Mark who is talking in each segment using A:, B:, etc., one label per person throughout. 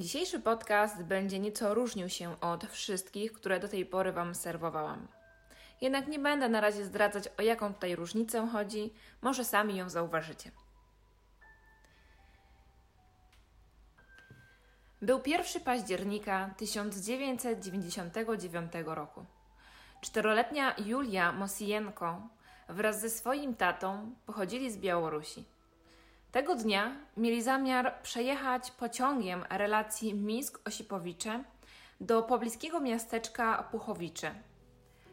A: Dzisiejszy podcast będzie nieco różnił się od wszystkich, które do tej pory Wam serwowałam. Jednak nie będę na razie zdradzać, o jaką tutaj różnicę chodzi, może sami ją zauważycie. Był 1 października 1999 roku. Czteroletnia Julia Mosijenko wraz ze swoim tatą pochodzili z Białorusi. Tego dnia mieli zamiar przejechać pociągiem relacji Mińsk-Osipowicze do pobliskiego miasteczka Puchowicze.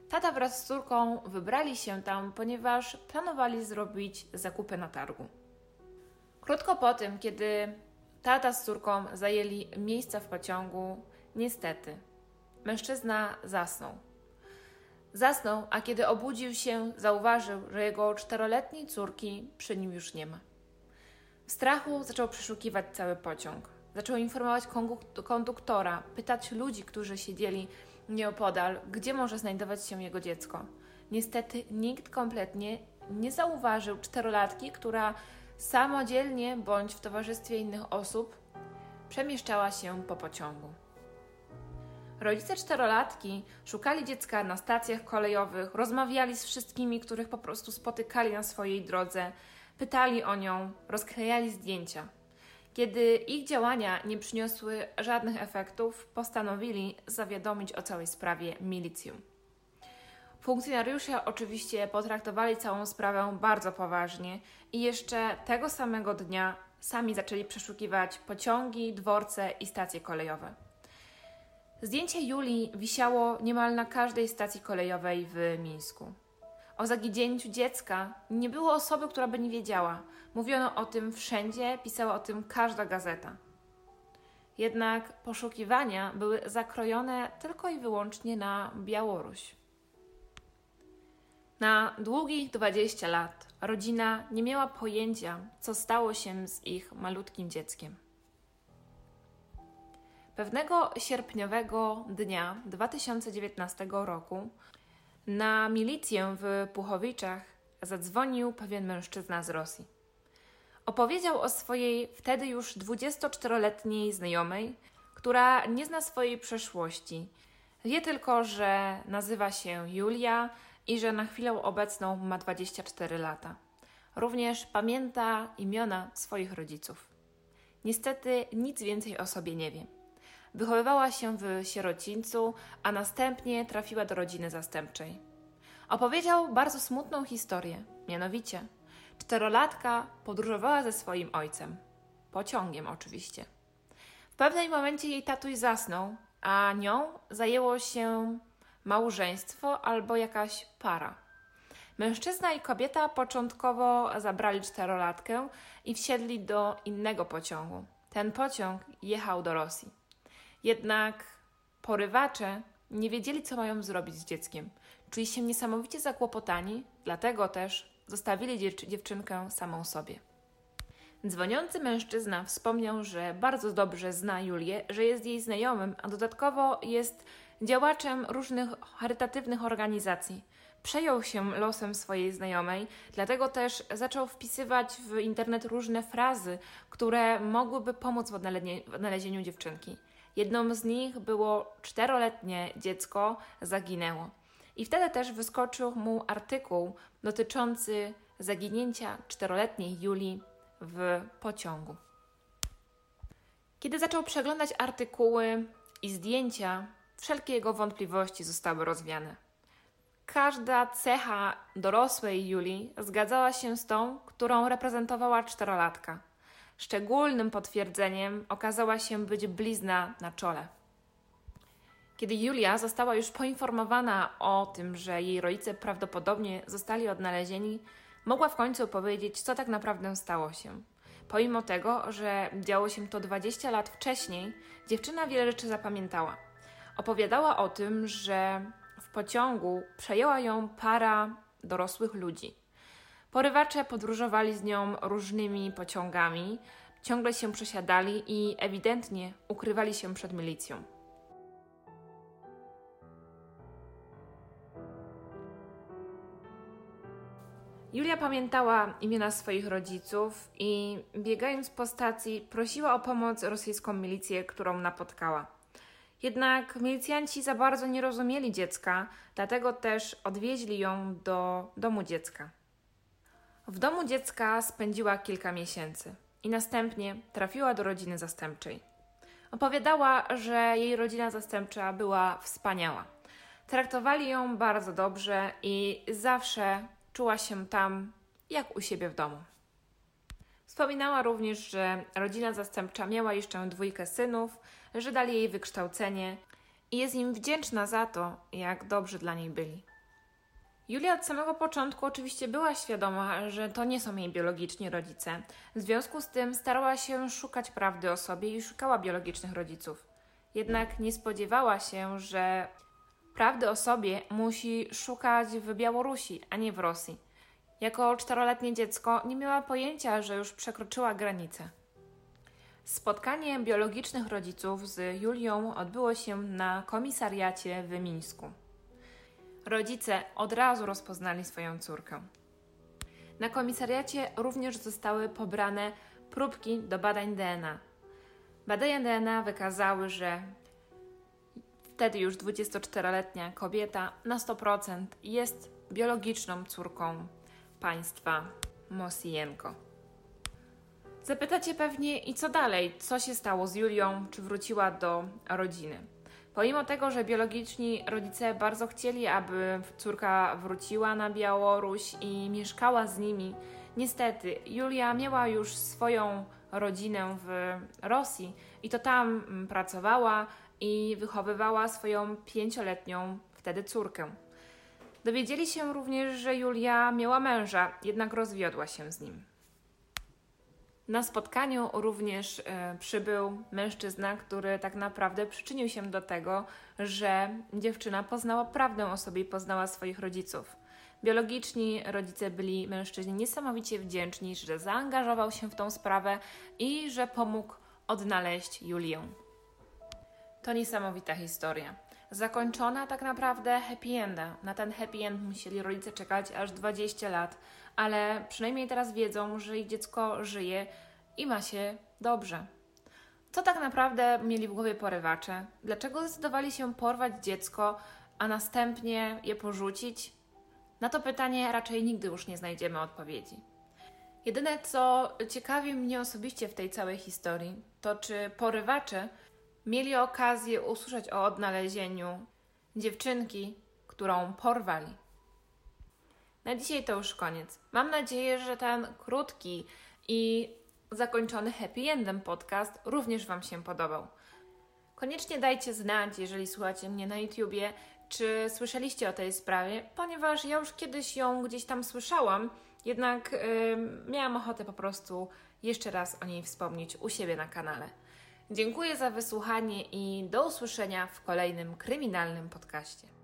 A: Tata wraz z córką wybrali się tam, ponieważ planowali zrobić zakupy na targu. Krótko po tym, kiedy tata z córką zajęli miejsca w pociągu, niestety, mężczyzna zasnął. Zasnął, a kiedy obudził się, zauważył, że jego czteroletniej córki przy nim już nie ma. W strachu zaczął przeszukiwać cały pociąg. Zaczął informować konduktora, pytać ludzi, którzy siedzieli nieopodal, gdzie może znajdować się jego dziecko. Niestety nikt kompletnie nie zauważył czterolatki, która samodzielnie bądź w towarzystwie innych osób przemieszczała się po pociągu. Rodzice czterolatki szukali dziecka na stacjach kolejowych, rozmawiali z wszystkimi, których po prostu spotykali na swojej drodze, pytali o nią, rozklejali zdjęcia. Kiedy ich działania nie przyniosły żadnych efektów, postanowili zawiadomić o całej sprawie milicję. Funkcjonariusze oczywiście potraktowali całą sprawę bardzo poważnie i jeszcze tego samego dnia sami zaczęli przeszukiwać pociągi, dworce i stacje kolejowe. Zdjęcie Julii wisiało niemal na każdej stacji kolejowej w Mińsku. O zaginięciu dziecka nie było osoby, która by nie wiedziała. Mówiono o tym wszędzie, pisała o tym każda gazeta. Jednak poszukiwania były zakrojone tylko i wyłącznie na Białoruś. Na długich 20 lat rodzina nie miała pojęcia, co stało się z ich malutkim dzieckiem. Pewnego sierpniowego dnia 2019 roku na milicję w Puchowiczach zadzwonił pewien mężczyzna z Rosji. Opowiedział o swojej wtedy już 24-letniej znajomej, która nie zna swojej przeszłości. Wie tylko, że nazywa się Julia i że na chwilę obecną ma 24 lata. Również pamięta imiona swoich rodziców. Niestety nic więcej o sobie nie wie. Wychowywała się w sierocińcu, a następnie trafiła do rodziny zastępczej. Opowiedział bardzo smutną historię, mianowicie czterolatka podróżowała ze swoim ojcem. Pociągiem oczywiście. W pewnym momencie jej tatuś zasnął, a nią zajęło się małżeństwo albo jakaś para. Mężczyzna i kobieta początkowo zabrali czterolatkę i wsiedli do innego pociągu. Ten pociąg jechał do Rosji. Jednak porywacze nie wiedzieli, co mają zrobić z dzieckiem. Czuli się niesamowicie zakłopotani, dlatego też zostawili dziewczynkę samą sobie. Dzwoniący mężczyzna wspomniał, że bardzo dobrze zna Julię, że jest jej znajomym, a dodatkowo jest działaczem różnych charytatywnych organizacji. Przejął się losem swojej znajomej, dlatego też zaczął wpisywać w internet różne frazy, które mogłyby pomóc w odnalezieniu dziewczynki. Jedną z nich było czteroletnie dziecko zaginęło. I wtedy też wyskoczył mu artykuł dotyczący zaginięcia czteroletniej Julii w pociągu. Kiedy zaczął przeglądać artykuły i zdjęcia, wszelkie jego wątpliwości zostały rozwiane. Każda cecha dorosłej Julii zgadzała się z tą, którą reprezentowała czterolatka. Szczególnym potwierdzeniem okazała się być blizna na czole. Kiedy Julia została już poinformowana o tym, że jej rodzice prawdopodobnie zostali odnalezieni, mogła w końcu powiedzieć, co tak naprawdę stało się. Pomimo tego, że działo się to 20 lat wcześniej, dziewczyna wiele rzeczy zapamiętała. Opowiadała o tym, że w pociągu przejęła ją para dorosłych ludzi. Porywacze podróżowali z nią różnymi pociągami, ciągle się przesiadali i ewidentnie ukrywali się przed milicją. Julia pamiętała imiona swoich rodziców i biegając po stacji prosiła o pomoc rosyjską milicję, którą napotkała. Jednak milicjanci za bardzo nie rozumieli dziecka, dlatego też odwieźli ją do domu dziecka. W domu dziecka spędziła kilka miesięcy i następnie trafiła do rodziny zastępczej. Opowiadała, że jej rodzina zastępcza była wspaniała. Traktowali ją bardzo dobrze i zawsze czuła się tam jak u siebie w domu. Wspominała również, że rodzina zastępcza miała jeszcze dwójkę synów, że dali jej wykształcenie i jest im wdzięczna za to, jak dobrzy dla niej byli. Julia od samego początku oczywiście była świadoma, że to nie są jej biologiczni rodzice. W związku z tym starała się szukać prawdy o sobie i szukała biologicznych rodziców. Jednak nie spodziewała się, że prawdy o sobie musi szukać w Białorusi, a nie w Rosji. Jako czteroletnie dziecko nie miała pojęcia, że już przekroczyła granicę. Spotkanie biologicznych rodziców z Julią odbyło się na komisariacie w Mińsku. Rodzice od razu rozpoznali swoją córkę. Na komisariacie również zostały pobrane próbki do badań DNA. Badania DNA wykazały, że wtedy już 24-letnia kobieta na 100% jest biologiczną córką państwa Mosienko. Zapytacie pewnie i co dalej? Co się stało z Julią? Czy wróciła do rodziny? Pomimo tego, że biologiczni rodzice bardzo chcieli, aby córka wróciła na Białoruś i mieszkała z nimi, niestety Julia miała już swoją rodzinę w Rosji i to tam mm, pracowała i wychowywała swoją pięcioletnią wtedy córkę. Dowiedzieli się również, że Julia miała męża, jednak rozwiodła się z nim. Na spotkaniu również e, przybył mężczyzna, który tak naprawdę przyczynił się do tego, że dziewczyna poznała prawdę o sobie i poznała swoich rodziców. Biologiczni rodzice byli mężczyźni niesamowicie wdzięczni, że zaangażował się w tą sprawę i że pomógł odnaleźć Julię. To niesamowita historia. Zakończona tak naprawdę happy endem. Na ten happy end musieli rodzice czekać aż 20 lat, ale przynajmniej teraz wiedzą, że ich dziecko żyje i ma się dobrze. Co tak naprawdę mieli w głowie porywacze? Dlaczego zdecydowali się porwać dziecko, a następnie je porzucić? Na to pytanie raczej nigdy już nie znajdziemy odpowiedzi. Jedyne, co ciekawi mnie osobiście w tej całej historii, to czy porywacze mieli okazję usłyszeć o odnalezieniu dziewczynki, którą porwali. Na dzisiaj to już koniec. Mam nadzieję, że ten krótki i zakończony happy endem podcast również Wam się podobał. Koniecznie dajcie znać, jeżeli słuchacie mnie na YouTubie, czy słyszeliście o tej sprawie, ponieważ ja już kiedyś ją gdzieś tam słyszałam, jednak yy, miałam ochotę po prostu jeszcze raz o niej wspomnieć u siebie na kanale. Dziękuję za wysłuchanie i do usłyszenia w kolejnym kryminalnym podcaście.